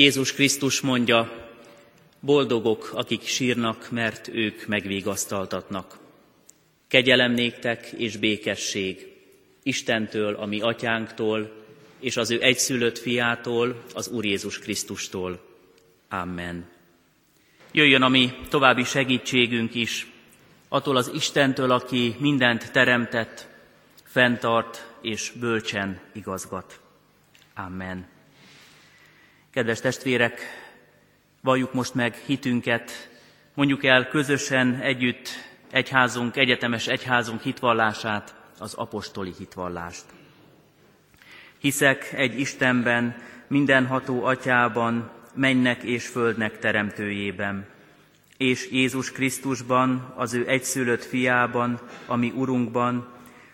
Jézus Krisztus mondja, boldogok, akik sírnak, mert ők megvégasztaltatnak. Kegyelem néktek és békesség Istentől, a mi atyánktól, és az ő egyszülött fiától, az Úr Jézus Krisztustól. Amen. Jöjjön a mi további segítségünk is, attól az Istentől, aki mindent teremtett, fenntart és bölcsen igazgat. Amen. Kedves testvérek, valljuk most meg hitünket, mondjuk el közösen együtt egyházunk, egyetemes egyházunk hitvallását, az apostoli hitvallást. Hiszek egy Istenben, mindenható atyában, mennek és földnek teremtőjében, és Jézus Krisztusban, az ő egyszülött fiában, ami Urunkban,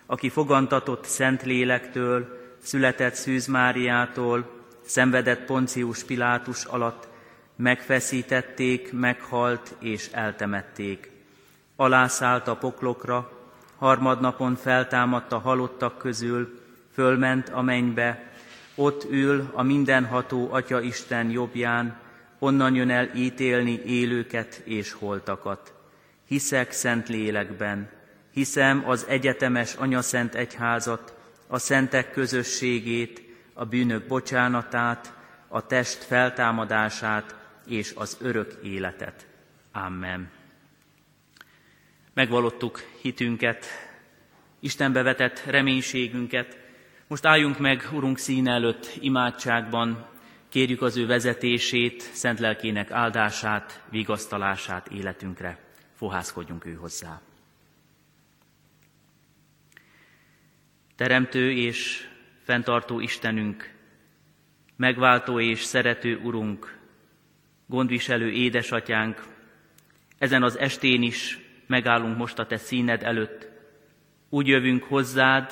aki fogantatott Szent Lélektől, született Szűz Máriától, szenvedett Poncius Pilátus alatt, megfeszítették, meghalt és eltemették. Alászállt a poklokra, harmadnapon feltámadt a halottak közül, fölment a mennybe, ott ül a mindenható Atya Isten jobbján, onnan jön el ítélni élőket és holtakat. Hiszek szent lélekben, hiszem az egyetemes anyaszent egyházat, a szentek közösségét, a bűnök bocsánatát, a test feltámadását és az örök életet. Amen. Megvalottuk hitünket, Istenbe vetett reménységünket. Most álljunk meg Urunk színe előtt imádságban, kérjük az ő vezetését, szent lelkének áldását, vigasztalását életünkre. Fohászkodjunk ő hozzá. Teremtő és fenntartó Istenünk, megváltó és szerető Urunk, gondviselő édesatyánk, ezen az estén is megállunk most a Te színed előtt, úgy jövünk hozzád,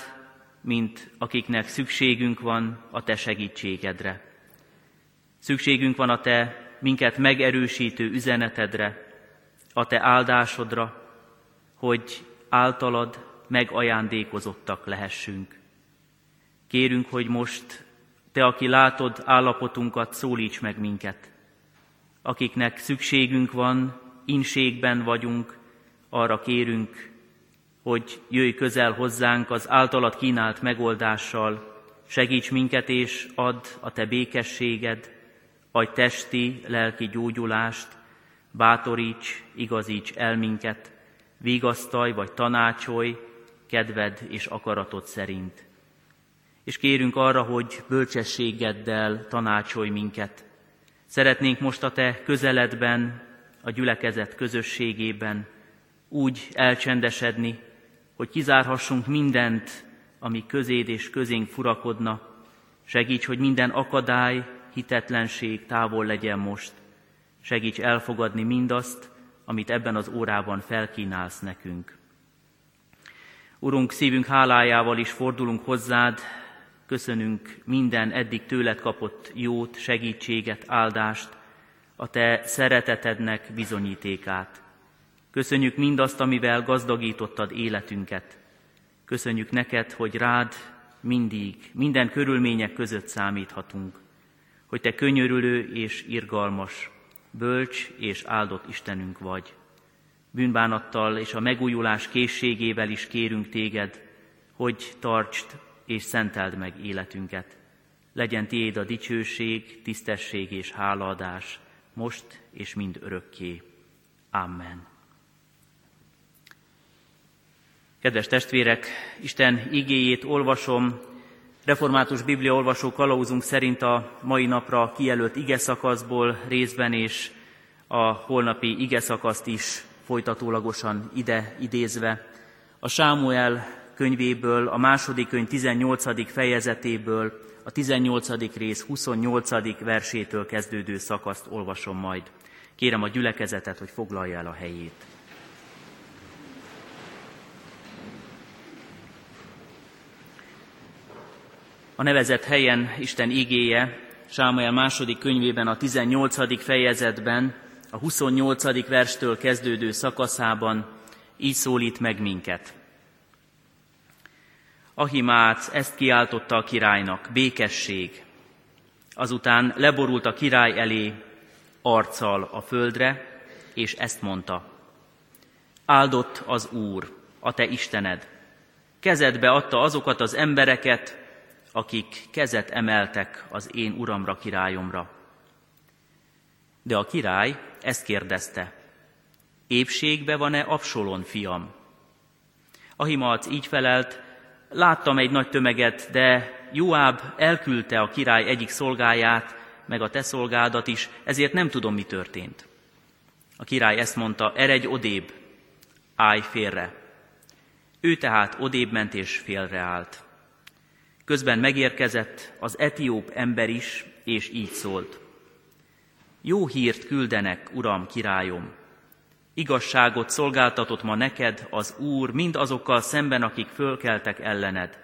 mint akiknek szükségünk van a Te segítségedre. Szükségünk van a Te minket megerősítő üzenetedre, a Te áldásodra, hogy általad megajándékozottak lehessünk. Kérünk, hogy most Te, aki látod állapotunkat, szólíts meg minket. Akiknek szükségünk van, inségben vagyunk, arra kérünk, hogy jöjj közel hozzánk az általad kínált megoldással, segíts minket és add a Te békességed, adj testi, lelki gyógyulást, bátoríts, igazíts el minket, vigasztalj vagy tanácsolj, kedved és akaratod szerint. És kérünk arra, hogy bölcsességeddel tanácsolj minket. Szeretnénk most a Te közeledben, a gyülekezet közösségében úgy elcsendesedni, hogy kizárhassunk mindent, ami közéd és közénk furakodna. Segíts, hogy minden akadály, hitetlenség távol legyen most. Segíts elfogadni mindazt, amit ebben az órában felkínálsz nekünk. Urunk, szívünk hálájával is fordulunk hozzád, köszönünk minden eddig tőled kapott jót, segítséget, áldást, a te szeretetednek bizonyítékát. Köszönjük mindazt, amivel gazdagítottad életünket. Köszönjük neked, hogy rád mindig, minden körülmények között számíthatunk, hogy te könyörülő és irgalmas, bölcs és áldott Istenünk vagy. Bűnbánattal és a megújulás készségével is kérünk téged, hogy tartsd és szenteld meg életünket. Legyen tiéd a dicsőség, tisztesség és hálaadás, most és mind örökké. Amen. Kedves testvérek, Isten igéjét olvasom, református Biblia olvasó kalauzunk szerint a mai napra kijelölt ige szakaszból részben és a holnapi ige szakaszt is folytatólagosan ide idézve. A Sámuel könyvéből, a második könyv 18. fejezetéből, a 18. rész 28. versétől kezdődő szakaszt olvasom majd. Kérem a gyülekezetet, hogy foglalja el a helyét. A nevezett helyen Isten igéje Sámuel második könyvében a 18. fejezetben, a 28. verstől kezdődő szakaszában így szólít meg minket. Ahimác ezt kiáltotta a királynak, békesség. Azután leborult a király elé arccal a földre, és ezt mondta. Áldott az Úr, a te Istened. Kezedbe adta azokat az embereket, akik kezet emeltek az én uramra, királyomra. De a király ezt kérdezte, épségbe van-e Absolon fiam? Ahimac így felelt, láttam egy nagy tömeget, de Joáb elküldte a király egyik szolgáját, meg a te szolgádat is, ezért nem tudom, mi történt. A király ezt mondta, eredj odébb, állj félre. Ő tehát odébb ment és félreállt. Közben megérkezett az etióp ember is, és így szólt. Jó hírt küldenek, uram, királyom. Igazságot szolgáltatott ma neked az Úr mind azokkal szemben, akik fölkeltek ellened.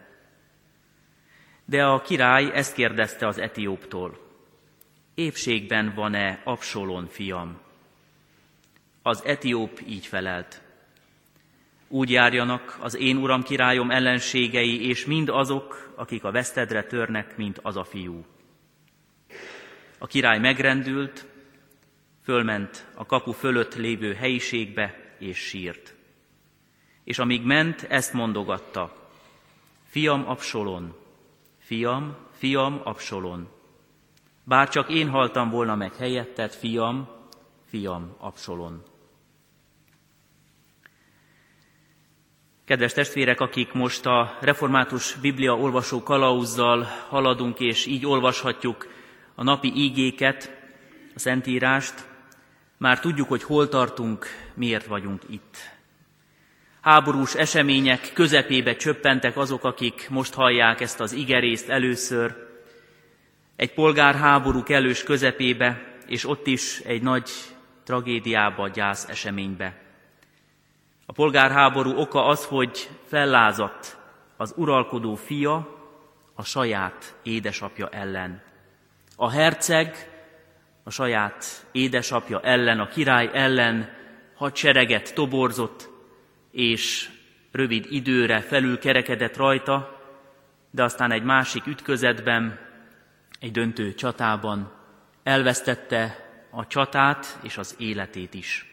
De a király ezt kérdezte az etióptól. Épségben van-e Absolon fiam? Az etióp így felelt. Úgy járjanak az én uram királyom ellenségei, és mind azok, akik a vesztedre törnek, mint az a fiú. A király megrendült, fölment a kapu fölött lévő helyiségbe, és sírt. És amíg ment, ezt mondogatta. Fiam Absolon, fiam, fiam Absolon. Bár csak én haltam volna meg helyetted, fiam, fiam Absolon. Kedves testvérek, akik most a református Biblia olvasó kalauzzal haladunk, és így olvashatjuk a napi ígéket, a Szentírást, már tudjuk, hogy hol tartunk, miért vagyunk itt. Háborús események közepébe csöppentek azok, akik most hallják ezt az igerészt először. Egy polgárháború kellős közepébe, és ott is egy nagy tragédiába, gyász eseménybe. A polgárháború oka az, hogy fellázadt az uralkodó fia a saját édesapja ellen. A herceg a saját édesapja ellen, a király ellen hadsereget toborzott, és rövid időre felül kerekedett rajta, de aztán egy másik ütközetben, egy döntő csatában elvesztette a csatát és az életét is.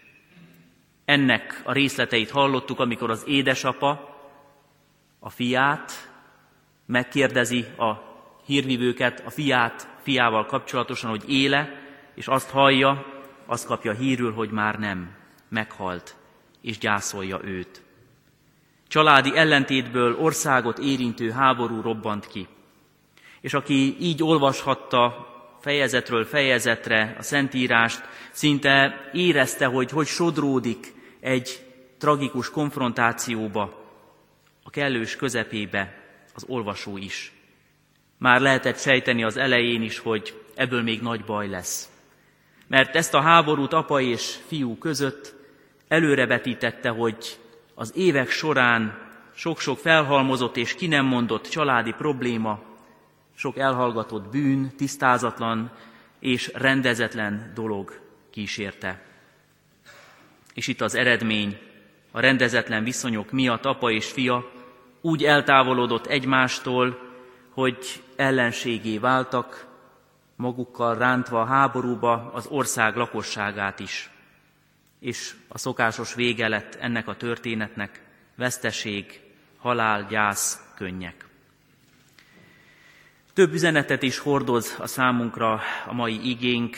Ennek a részleteit hallottuk, amikor az édesapa a fiát megkérdezi a hírvivőket, a fiát, fiával kapcsolatosan, hogy éle, és azt hallja, azt kapja hírül, hogy már nem, meghalt, és gyászolja őt. Családi ellentétből országot érintő háború robbant ki. És aki így olvashatta fejezetről fejezetre a Szentírást, szinte érezte, hogy hogy sodródik egy tragikus konfrontációba, a kellős közepébe az olvasó is. Már lehetett sejteni az elején is, hogy ebből még nagy baj lesz mert ezt a háborút apa és fiú között előrevetítette, hogy az évek során sok-sok felhalmozott és ki nem mondott családi probléma, sok elhallgatott bűn, tisztázatlan és rendezetlen dolog kísérte. És itt az eredmény, a rendezetlen viszonyok miatt apa és fia úgy eltávolodott egymástól, hogy ellenségé váltak, magukkal rántva a háborúba az ország lakosságát is. És a szokásos vége lett ennek a történetnek veszteség, halál, gyász, könnyek. Több üzenetet is hordoz a számunkra a mai igénk.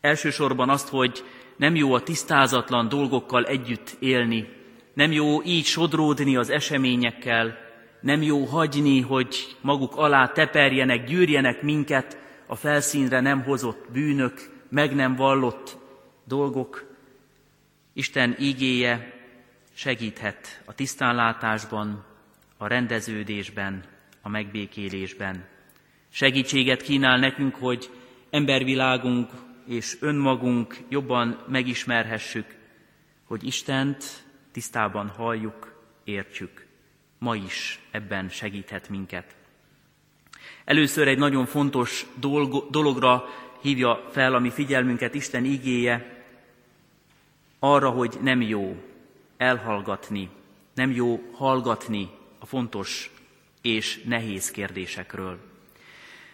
Elsősorban azt, hogy nem jó a tisztázatlan dolgokkal együtt élni, nem jó így sodródni az eseményekkel, nem jó hagyni, hogy maguk alá teperjenek, gyűrjenek minket a felszínre nem hozott bűnök, meg nem vallott dolgok. Isten ígéje segíthet a tisztánlátásban, a rendeződésben, a megbékélésben. Segítséget kínál nekünk, hogy embervilágunk és önmagunk jobban megismerhessük, hogy Istent tisztában halljuk, értsük. Ma is ebben segíthet minket. Először egy nagyon fontos dologra hívja fel a mi figyelmünket Isten igéje, arra, hogy nem jó elhallgatni, nem jó hallgatni a fontos és nehéz kérdésekről,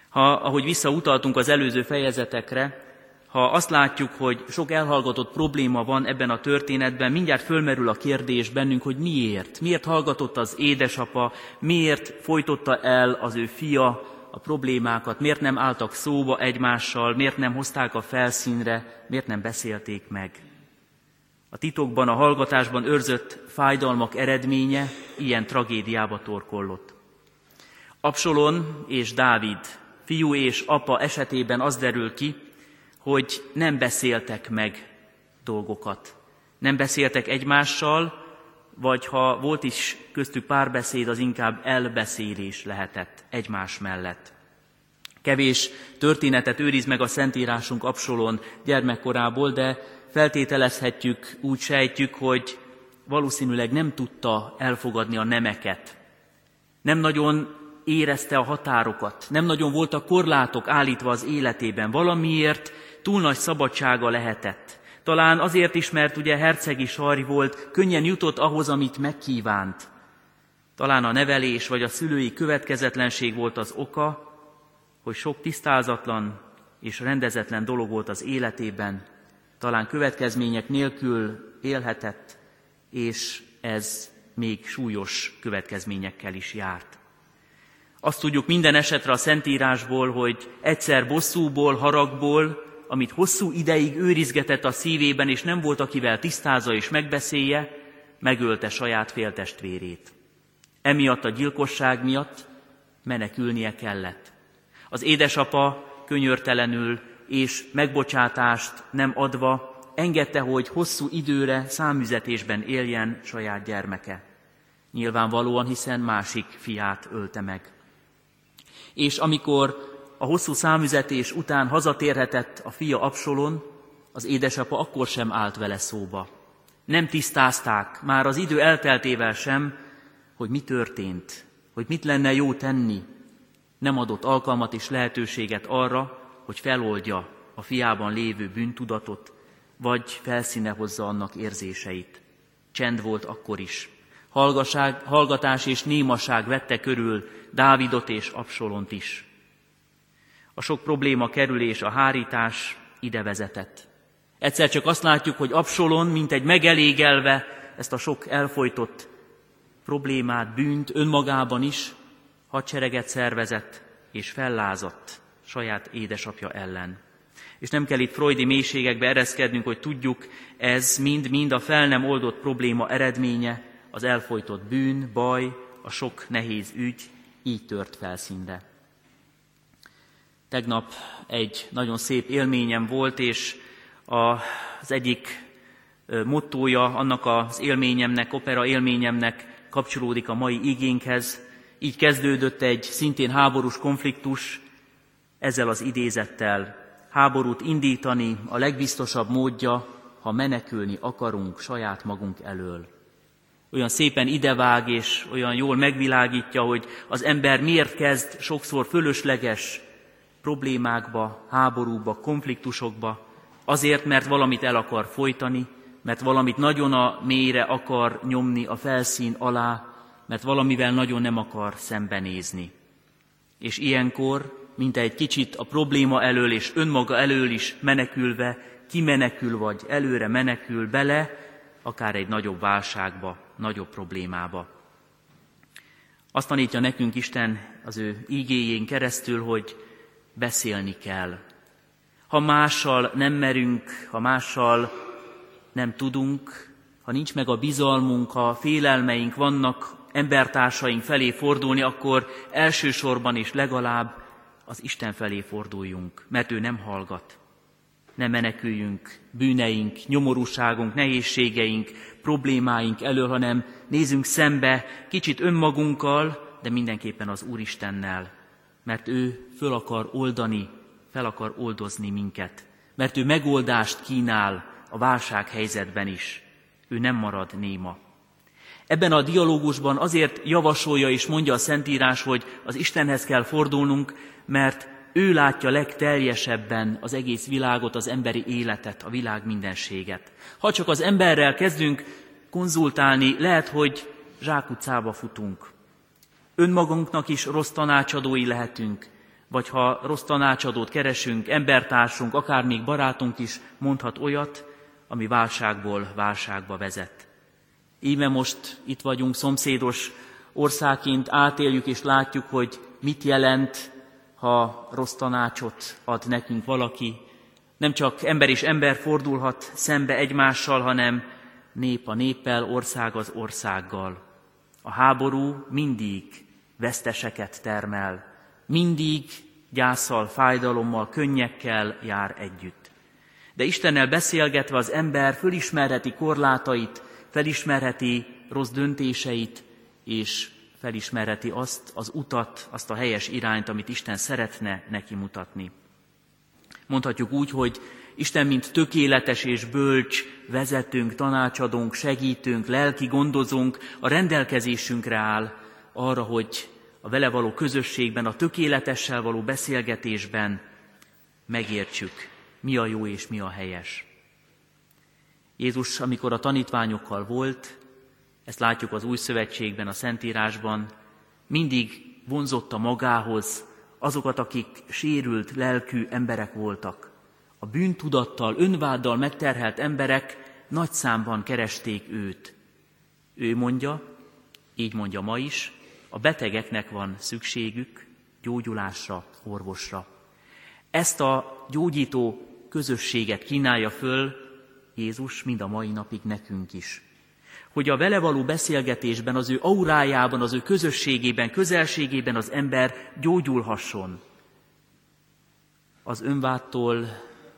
Ha, ahogy visszautaltunk az előző fejezetekre, ha azt látjuk, hogy sok elhallgatott probléma van ebben a történetben, mindjárt fölmerül a kérdés bennünk, hogy miért? Miért hallgatott az édesapa, miért folytotta el az ő fia a problémákat, miért nem álltak szóba egymással, miért nem hozták a felszínre, miért nem beszélték meg. A titokban, a hallgatásban őrzött fájdalmak eredménye ilyen tragédiába torkollott. Absolon és Dávid, fiú és apa esetében az derül ki, hogy nem beszéltek meg dolgokat. Nem beszéltek egymással, vagy ha volt is köztük párbeszéd, az inkább elbeszélés lehetett egymás mellett. Kevés történetet őriz meg a Szentírásunk Absolon gyermekkorából, de feltételezhetjük, úgy sejtjük, hogy valószínűleg nem tudta elfogadni a nemeket. Nem nagyon érezte a határokat, nem nagyon voltak korlátok állítva az életében. Valamiért túl nagy szabadsága lehetett. Talán azért is, mert ugye hercegi sarj volt, könnyen jutott ahhoz, amit megkívánt. Talán a nevelés vagy a szülői következetlenség volt az oka, hogy sok tisztázatlan és rendezetlen dolog volt az életében, talán következmények nélkül élhetett, és ez még súlyos következményekkel is járt. Azt tudjuk minden esetre a Szentírásból, hogy egyszer bosszúból, haragból, amit hosszú ideig őrizgetett a szívében, és nem volt, akivel tisztázza és megbeszélje, megölte saját féltestvérét. Emiatt a gyilkosság miatt menekülnie kellett. Az édesapa könyörtelenül és megbocsátást nem adva engedte, hogy hosszú időre számüzetésben éljen saját gyermeke. Nyilvánvalóan, hiszen másik fiát ölte meg. És amikor a hosszú számüzetés után hazatérhetett a fia Absolon, az édesapa akkor sem állt vele szóba. Nem tisztázták, már az idő elteltével sem, hogy mi történt, hogy mit lenne jó tenni. Nem adott alkalmat és lehetőséget arra, hogy feloldja a fiában lévő bűntudatot, vagy felszíne hozza annak érzéseit. Csend volt akkor is. Hallgatás és némaság vette körül Dávidot és Absolont is. A sok probléma kerülés, a hárítás ide vezetett. Egyszer csak azt látjuk, hogy Absolon, mint egy megelégelve ezt a sok elfolytott problémát, bűnt önmagában is, hadsereget szervezett és fellázadt saját édesapja ellen. És nem kell itt freudi mélységekbe ereszkednünk, hogy tudjuk, ez mind-mind a fel nem oldott probléma eredménye, az elfolytott bűn, baj, a sok nehéz ügy így tört felszínre. Tegnap egy nagyon szép élményem volt, és az egyik mottója annak az élményemnek, opera élményemnek kapcsolódik a mai igénkhez. Így kezdődött egy szintén háborús konfliktus ezzel az idézettel. Háborút indítani a legbiztosabb módja, ha menekülni akarunk saját magunk elől. Olyan szépen idevág és olyan jól megvilágítja, hogy az ember miért kezd sokszor fölösleges problémákba, háborúba, konfliktusokba, azért, mert valamit el akar folytani, mert valamit nagyon a mélyre akar nyomni a felszín alá, mert valamivel nagyon nem akar szembenézni. És ilyenkor, mint egy kicsit a probléma elől és önmaga elől is menekülve, kimenekül vagy előre menekül bele, akár egy nagyobb válságba, nagyobb problémába. Azt tanítja nekünk Isten az ő ígéjén keresztül, hogy beszélni kell. Ha mással nem merünk, ha mással nem tudunk, ha nincs meg a bizalmunk, ha félelmeink vannak embertársaink felé fordulni, akkor elsősorban és legalább az Isten felé forduljunk, mert ő nem hallgat. Ne meneküljünk bűneink, nyomorúságunk, nehézségeink, problémáink elől, hanem nézzünk szembe kicsit önmagunkkal, de mindenképpen az Úristennel, mert ő föl akar oldani, fel akar oldozni minket, mert ő megoldást kínál a válsághelyzetben is. Ő nem marad néma. Ebben a dialógusban azért javasolja és mondja a Szentírás, hogy az Istenhez kell fordulnunk, mert ő látja legteljesebben az egész világot, az emberi életet, a világ mindenséget. Ha csak az emberrel kezdünk konzultálni, lehet, hogy zsákutcába futunk. Önmagunknak is rossz tanácsadói lehetünk, vagy ha rossz tanácsadót keresünk, embertársunk, akár még barátunk is mondhat olyat, ami válságból válságba vezet. Íme most itt vagyunk szomszédos országként, átéljük és látjuk, hogy mit jelent, ha rossz tanácsot ad nekünk valaki. Nem csak ember és ember fordulhat szembe egymással, hanem nép a néppel, ország az országgal. A háború mindig veszteseket termel, mindig gyászsal, fájdalommal, könnyekkel jár együtt. De Istennel beszélgetve az ember fölismerheti korlátait, felismerheti rossz döntéseit, és felismerheti azt az utat, azt a helyes irányt, amit Isten szeretne neki mutatni. Mondhatjuk úgy, hogy Isten, mint tökéletes és bölcs vezetünk, tanácsadónk, segítünk, lelki gondozónk, a rendelkezésünkre áll arra, hogy a vele való közösségben, a tökéletessel való beszélgetésben megértsük, mi a jó és mi a helyes. Jézus, amikor a tanítványokkal volt, ezt látjuk az Új Szövetségben, a Szentírásban, mindig vonzotta magához azokat, akik sérült lelkű emberek voltak. A bűntudattal, önváddal megterhelt emberek nagy számban keresték őt. Ő mondja, így mondja ma is, a betegeknek van szükségük gyógyulásra, orvosra. Ezt a gyógyító közösséget kínálja föl Jézus mind a mai napig nekünk is. Hogy a vele való beszélgetésben, az ő aurájában, az ő közösségében, közelségében az ember gyógyulhasson. Az önváttól,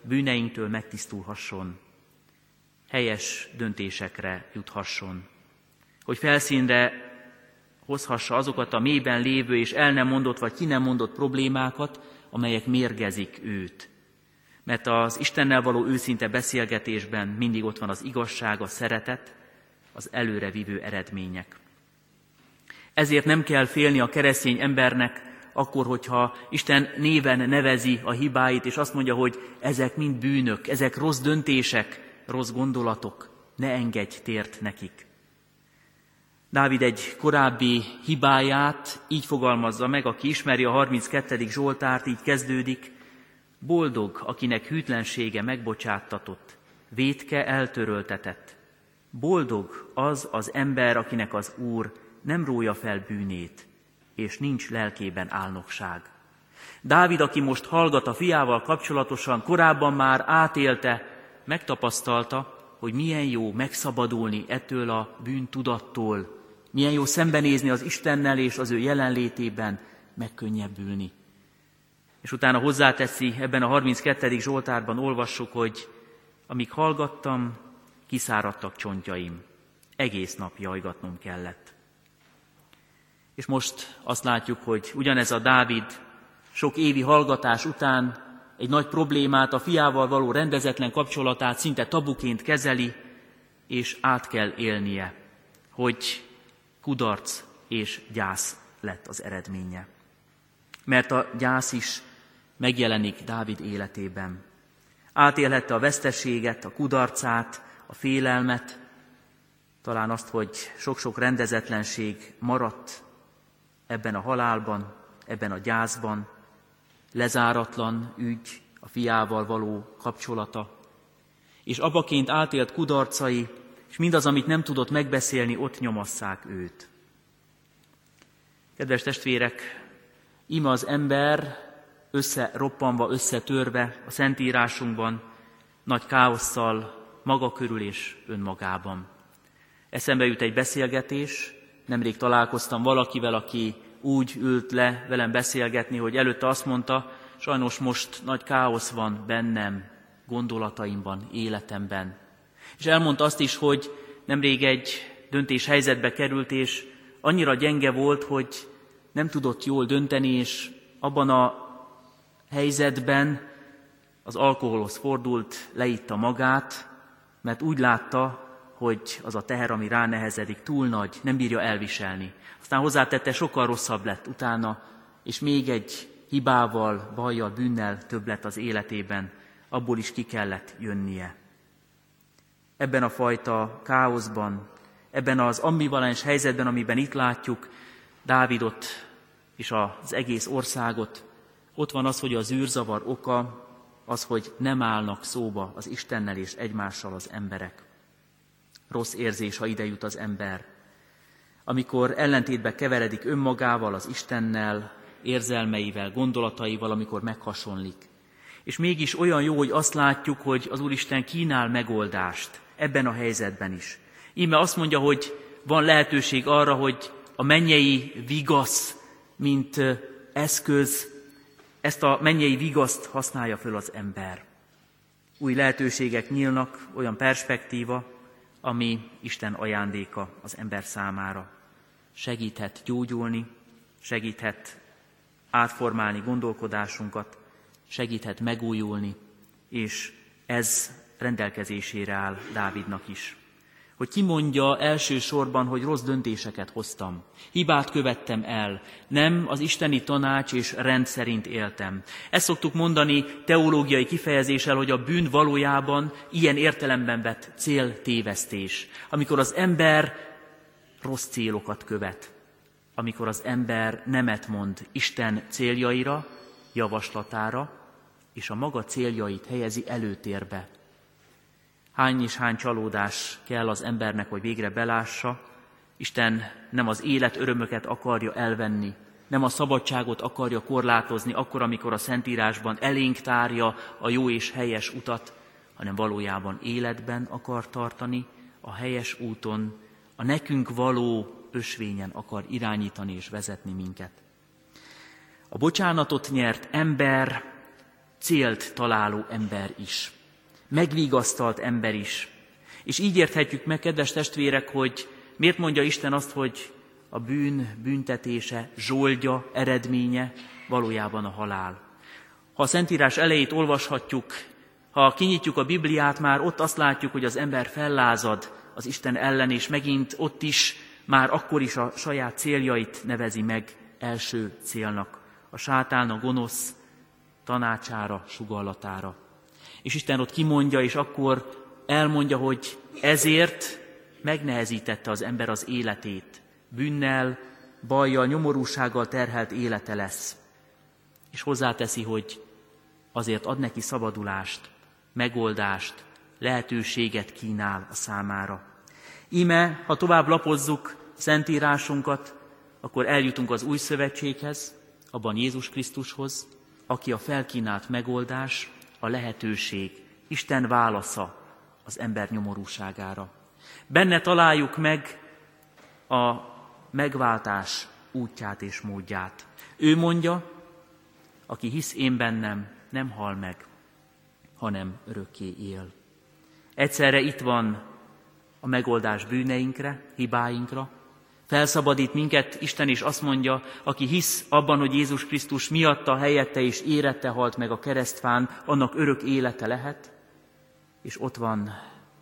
bűneinktől megtisztulhasson. Helyes döntésekre juthasson. Hogy felszínre hozhassa azokat a mélyben lévő és el nem mondott vagy ki nem mondott problémákat, amelyek mérgezik őt. Mert az Istennel való őszinte beszélgetésben mindig ott van az igazság, a szeretet, az előrevívő eredmények. Ezért nem kell félni a keresztény embernek, akkor, hogyha Isten néven nevezi a hibáit, és azt mondja, hogy ezek mind bűnök, ezek rossz döntések, rossz gondolatok, ne engedj tért nekik. Dávid egy korábbi hibáját így fogalmazza meg, aki ismeri a 32. Zsoltárt, így kezdődik, boldog, akinek hűtlensége megbocsáttatott, vétke eltöröltetett. Boldog az az ember, akinek az Úr nem rója fel bűnét, és nincs lelkében álnokság. Dávid, aki most hallgat a fiával kapcsolatosan, korábban már átélte, megtapasztalta, hogy milyen jó megszabadulni ettől a bűntudattól, milyen jó szembenézni az Istennel és az ő jelenlétében megkönnyebbülni. És utána hozzáteszi, ebben a 32. Zsoltárban olvassuk, hogy amíg hallgattam, kiszáradtak csontjaim. Egész nap jajgatnom kellett. És most azt látjuk, hogy ugyanez a Dávid sok évi hallgatás után egy nagy problémát, a fiával való rendezetlen kapcsolatát szinte tabuként kezeli, és át kell élnie, hogy kudarc és gyász lett az eredménye. Mert a gyász is megjelenik Dávid életében. Átélhette a veszteséget, a kudarcát, a félelmet, talán azt, hogy sok-sok rendezetlenség maradt ebben a halálban, ebben a gyászban, lezáratlan ügy, a fiával való kapcsolata, és abaként átélt kudarcai és mindaz, amit nem tudott megbeszélni, ott nyomasszák őt. Kedves testvérek, ima az ember összeroppanva, összetörve a Szentírásunkban, nagy káosszal, maga körül és önmagában. Eszembe jut egy beszélgetés, nemrég találkoztam valakivel, aki úgy ült le velem beszélgetni, hogy előtte azt mondta, sajnos most nagy káosz van bennem, gondolataimban, életemben. És elmondta azt is, hogy nemrég egy döntés helyzetbe került, és annyira gyenge volt, hogy nem tudott jól dönteni, és abban a helyzetben az alkoholhoz fordult, leitta magát, mert úgy látta, hogy az a teher, ami ránehezedik, túl nagy, nem bírja elviselni. Aztán hozzátette, sokkal rosszabb lett utána, és még egy hibával, bajjal, bűnnel több lett az életében, abból is ki kellett jönnie ebben a fajta káoszban, ebben az ambivalens helyzetben, amiben itt látjuk Dávidot és az egész országot, Ott van az, hogy az űrzavar oka az, hogy nem állnak szóba az Istennel és egymással az emberek. Rossz érzés, ha ide jut az ember. Amikor ellentétbe keveredik önmagával, az Istennel, érzelmeivel, gondolataival, amikor meghasonlik. És mégis olyan jó, hogy azt látjuk, hogy az Úristen kínál megoldást ebben a helyzetben is. Íme azt mondja, hogy van lehetőség arra, hogy a mennyei vigasz, mint eszköz, ezt a mennyei vigaszt használja föl az ember. Új lehetőségek nyílnak, olyan perspektíva, ami Isten ajándéka az ember számára. Segíthet gyógyulni, segíthet átformálni gondolkodásunkat, segíthet megújulni, és ez rendelkezésére áll Dávidnak is. Hogy kimondja elsősorban, hogy rossz döntéseket hoztam, hibát követtem el, nem az isteni tanács és rend szerint éltem. Ezt szoktuk mondani teológiai kifejezéssel, hogy a bűn valójában ilyen értelemben vett céltévesztés. Amikor az ember rossz célokat követ, amikor az ember nemet mond Isten céljaira, javaslatára, és a maga céljait helyezi előtérbe. Hány és hány csalódás kell az embernek, hogy végre belássa, Isten nem az élet örömöket akarja elvenni, nem a szabadságot akarja korlátozni akkor, amikor a Szentírásban elénk tárja a jó és helyes utat, hanem valójában életben akar tartani, a helyes úton, a nekünk való ösvényen akar irányítani és vezetni minket. A bocsánatot nyert ember célt találó ember is, megvigasztalt ember is. És így érthetjük meg, kedves testvérek, hogy miért mondja Isten azt, hogy a bűn büntetése, zsoldja, eredménye valójában a halál. Ha a Szentírás elejét olvashatjuk, ha kinyitjuk a Bibliát, már ott azt látjuk, hogy az ember fellázad az Isten ellen, és megint ott is, már akkor is a saját céljait nevezi meg első célnak. A sátán, a gonosz tanácsára, sugallatára. És Isten ott kimondja, és akkor elmondja, hogy ezért megnehezítette az ember az életét. Bűnnel, bajjal, nyomorúsággal terhelt élete lesz. És hozzáteszi, hogy azért ad neki szabadulást, megoldást, lehetőséget kínál a számára. Íme, ha tovább lapozzuk szentírásunkat, akkor eljutunk az új szövetséghez, abban Jézus Krisztushoz, aki a felkínált megoldás, a lehetőség, Isten válasza az ember nyomorúságára. Benne találjuk meg a megváltás útját és módját. Ő mondja, aki hisz én bennem, nem hal meg, hanem örökké él. Egyszerre itt van a megoldás bűneinkre, hibáinkra, Felszabadít minket Isten is azt mondja, aki hisz abban, hogy Jézus Krisztus miatta helyette és érette halt meg a keresztfán, annak örök élete lehet, és ott van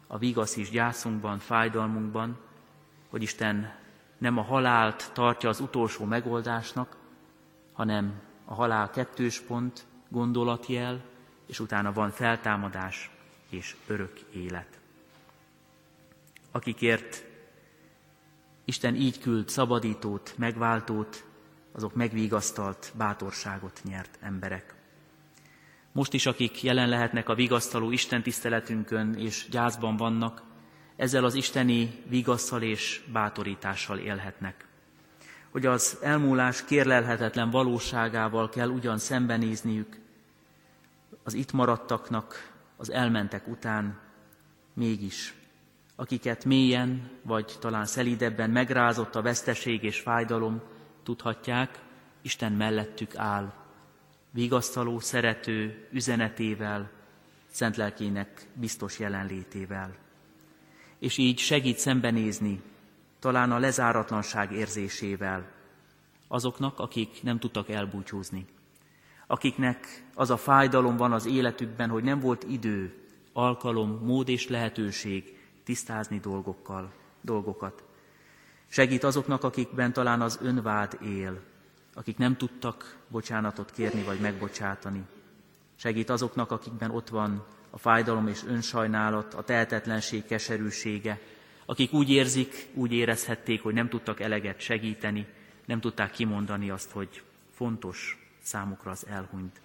a vigasz is gyászunkban, fájdalmunkban, hogy Isten nem a halált tartja az utolsó megoldásnak, hanem a halál kettős pont, gondolatjel, és utána van feltámadás és örök élet. Akikért Isten így küld szabadítót, megváltót, azok megvigasztalt bátorságot nyert emberek. Most is, akik jelen lehetnek a vigasztaló Isten tiszteletünkön és gyászban vannak, ezzel az isteni vigasszal és bátorítással élhetnek. Hogy az elmúlás kérlelhetetlen valóságával kell ugyan szembenézniük, az itt maradtaknak az elmentek után mégis akiket mélyen, vagy talán szelidebben megrázott a veszteség és fájdalom, tudhatják, Isten mellettük áll, vigasztaló, szerető üzenetével, szent lelkének biztos jelenlétével. És így segít szembenézni, talán a lezáratlanság érzésével, azoknak, akik nem tudtak elbúcsúzni, akiknek az a fájdalom van az életükben, hogy nem volt idő, alkalom, mód és lehetőség tisztázni dolgokkal, dolgokat. Segít azoknak, akikben talán az önvád él, akik nem tudtak bocsánatot kérni vagy megbocsátani. Segít azoknak, akikben ott van a fájdalom és önsajnálat, a tehetetlenség keserűsége, akik úgy érzik, úgy érezhették, hogy nem tudtak eleget segíteni, nem tudták kimondani azt, hogy fontos, számukra az elhunyt.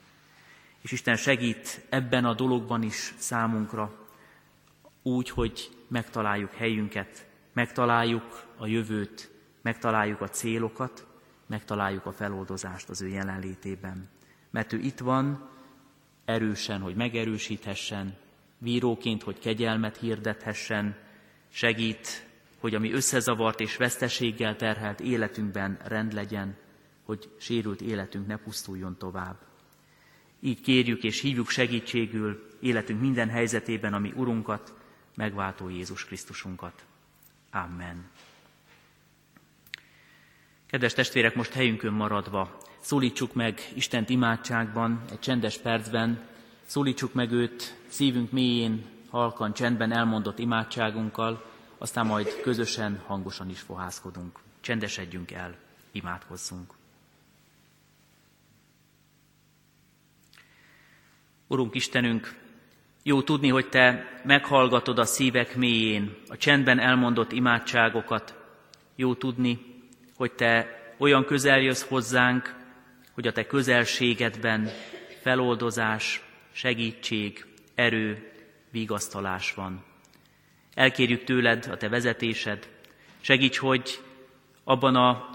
És Isten segít ebben a dologban is számunkra, úgy, hogy megtaláljuk helyünket, megtaláljuk a jövőt, megtaláljuk a célokat, megtaláljuk a feloldozást az ő jelenlétében. Mert ő itt van, erősen, hogy megerősíthessen, víróként, hogy kegyelmet hirdethessen, segít, hogy ami összezavart és veszteséggel terhelt életünkben rend legyen, hogy sérült életünk ne pusztuljon tovább. Így kérjük és hívjuk segítségül életünk minden helyzetében, ami Urunkat, megváltó Jézus Krisztusunkat. Amen. Kedves testvérek, most helyünkön maradva szólítsuk meg Istent imádságban, egy csendes percben, szólítsuk meg őt szívünk mélyén, halkan, csendben elmondott imádságunkkal, aztán majd közösen, hangosan is fohászkodunk. Csendesedjünk el, imádkozzunk. Urunk Istenünk, jó tudni, hogy Te meghallgatod a szívek mélyén a csendben elmondott imádságokat. Jó tudni, hogy Te olyan közel jössz hozzánk, hogy a Te közelségedben feloldozás, segítség, erő, vigasztalás van. Elkérjük tőled a Te vezetésed, segíts, hogy abban a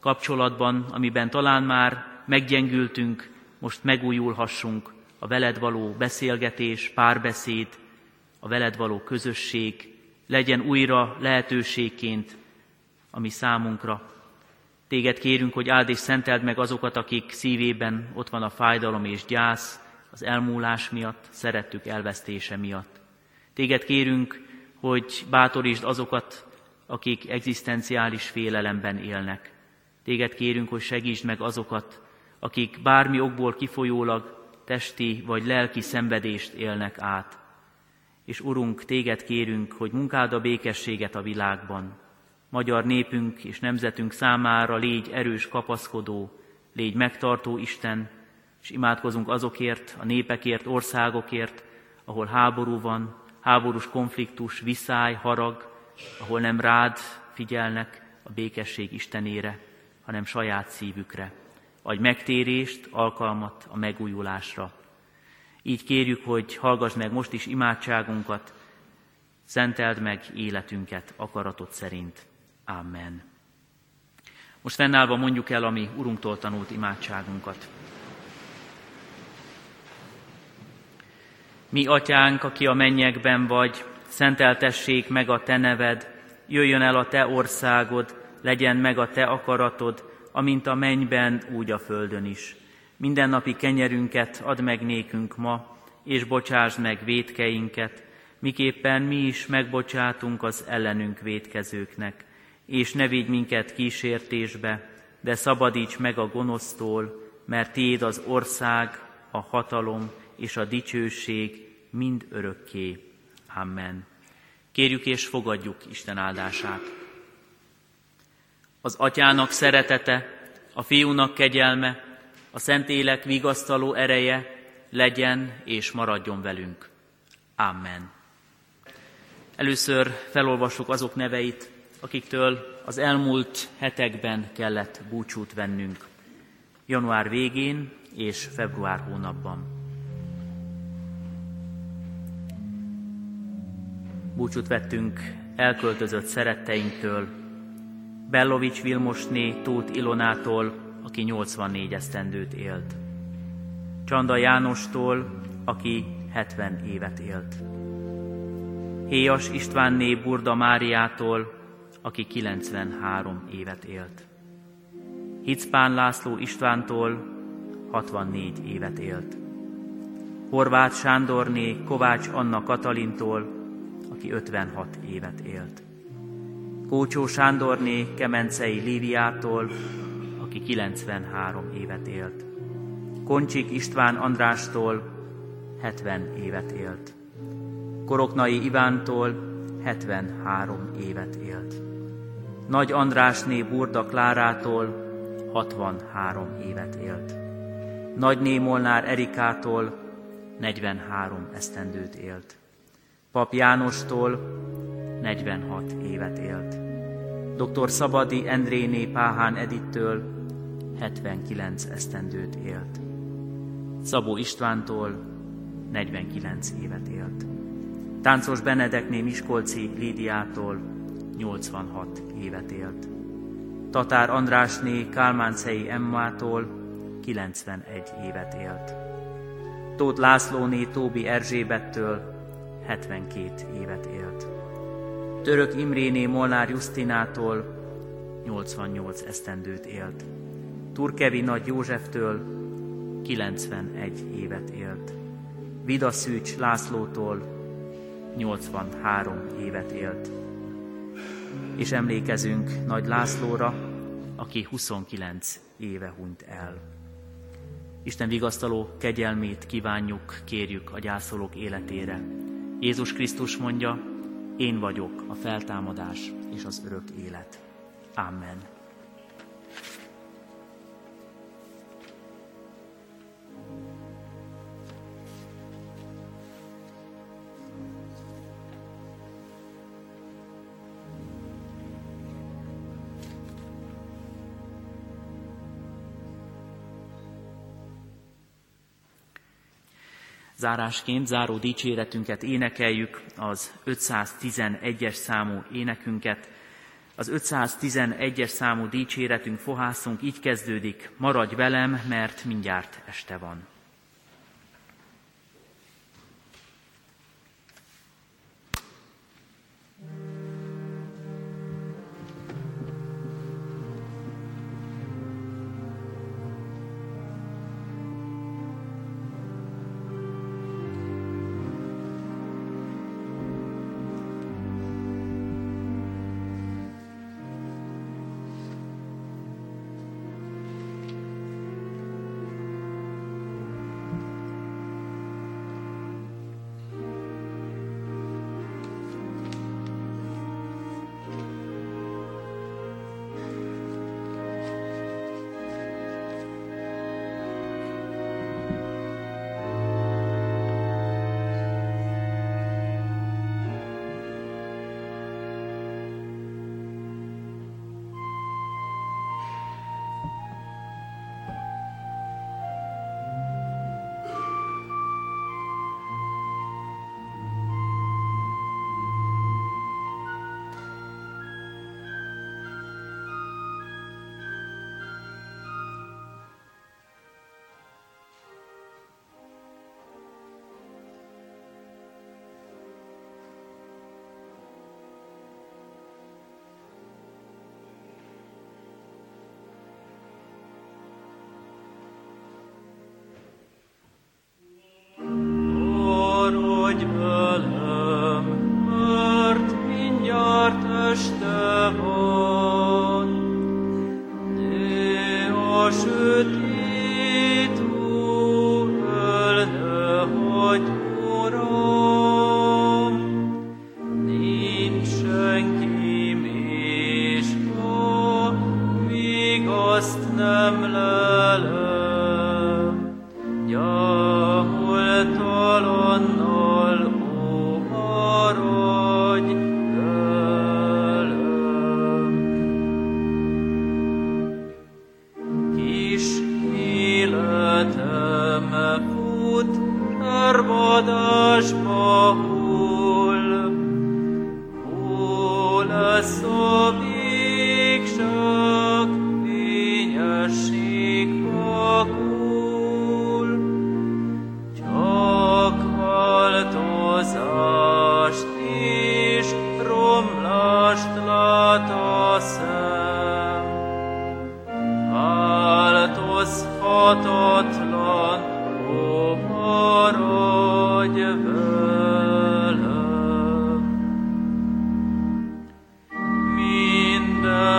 kapcsolatban, amiben talán már meggyengültünk, most megújulhassunk, a veled való beszélgetés, párbeszéd, a veled való közösség legyen újra lehetőségként, ami számunkra. Téged kérünk, hogy áld és szenteld meg azokat, akik szívében ott van a fájdalom és gyász, az elmúlás miatt, szerettük elvesztése miatt. Téged kérünk, hogy bátorítsd azokat, akik egzisztenciális félelemben élnek. Téged kérünk, hogy segítsd meg azokat, akik bármi okból kifolyólag testi vagy lelki szenvedést élnek át. És Urunk, téged kérünk, hogy munkáld a békességet a világban. Magyar népünk és nemzetünk számára légy erős kapaszkodó, légy megtartó Isten, és imádkozunk azokért, a népekért, országokért, ahol háború van, háborús konfliktus, viszály, harag, ahol nem rád figyelnek a békesség Istenére, hanem saját szívükre adj megtérést, alkalmat a megújulásra. Így kérjük, hogy hallgass meg most is imádságunkat, szenteld meg életünket akaratot szerint. Amen. Most fennállva mondjuk el a mi Urunktól tanult imádságunkat. Mi, Atyánk, aki a mennyekben vagy, szenteltessék meg a Te neved, jöjjön el a Te országod, legyen meg a Te akaratod, amint a mennyben, úgy a földön is. Mindennapi kenyerünket add meg nékünk ma, és bocsásd meg védkeinket, miképpen mi is megbocsátunk az ellenünk védkezőknek, és ne vigy minket kísértésbe, de szabadíts meg a gonosztól, mert Tiéd az ország, a hatalom és a dicsőség mind örökké. Amen. Kérjük és fogadjuk Isten áldását az atyának szeretete, a fiúnak kegyelme, a Szentlélek vigasztaló ereje legyen és maradjon velünk. Amen. Először felolvassuk azok neveit, akiktől az elmúlt hetekben kellett búcsút vennünk. Január végén és február hónapban. Búcsút vettünk elköltözött szeretteinktől, Bellovics Vilmosné Tóth Ilonától, aki 84 esztendőt élt. Csanda Jánostól, aki 70 évet élt. Héjas Istvánné Burda Máriától, aki 93 évet élt. Hickpán László Istvántól 64 évet élt. Horváth Sándorné Kovács Anna Katalintól, aki 56 évet élt. Kócsó Sándorné Kemencei Líviától, aki 93 évet élt. Koncsik István Andrástól 70 évet élt. Koroknai Ivántól 73 évet élt. Nagy Andrásné Burda Klárától 63 évet élt. Nagy Némolnár Erikától 43 esztendőt élt. Pap Jánostól 46 évet élt. Dr. Szabadi Endréné Páhán Edittől 79 esztendőt élt. Szabó Istvántól 49 évet élt. Táncos Benedekné Miskolci Lídiától 86 évet élt. Tatár Andrásné Kálmáncei Emmától 91 évet élt. Tóth Lászlóné Tóbi Erzsébettől 72 évet élt. Török Imréné Molnár Justinától 88 esztendőt élt. Turkevi Nagy Józseftől 91 évet élt. Vidaszűcs Lászlótól 83 évet élt. És emlékezünk Nagy Lászlóra, aki 29 éve hunyt el. Isten vigasztaló kegyelmét kívánjuk, kérjük a gyászolók életére. Jézus Krisztus mondja, én vagyok a feltámadás és az örök élet. Amen. Zárásként záró dicséretünket énekeljük, az 511-es számú énekünket. Az 511-es számú dicséretünk, fohászunk így kezdődik, maradj velem, mert mindjárt este van.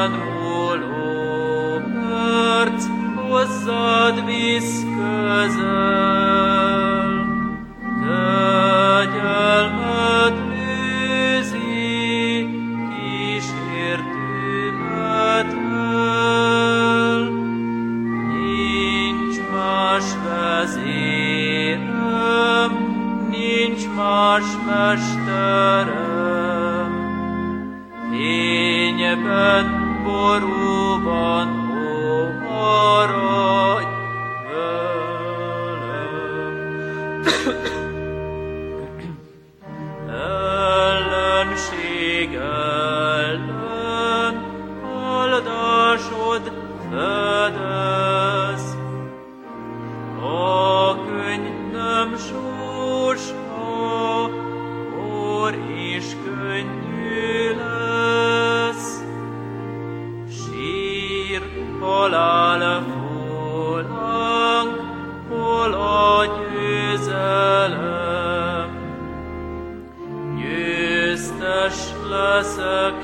one. Szeme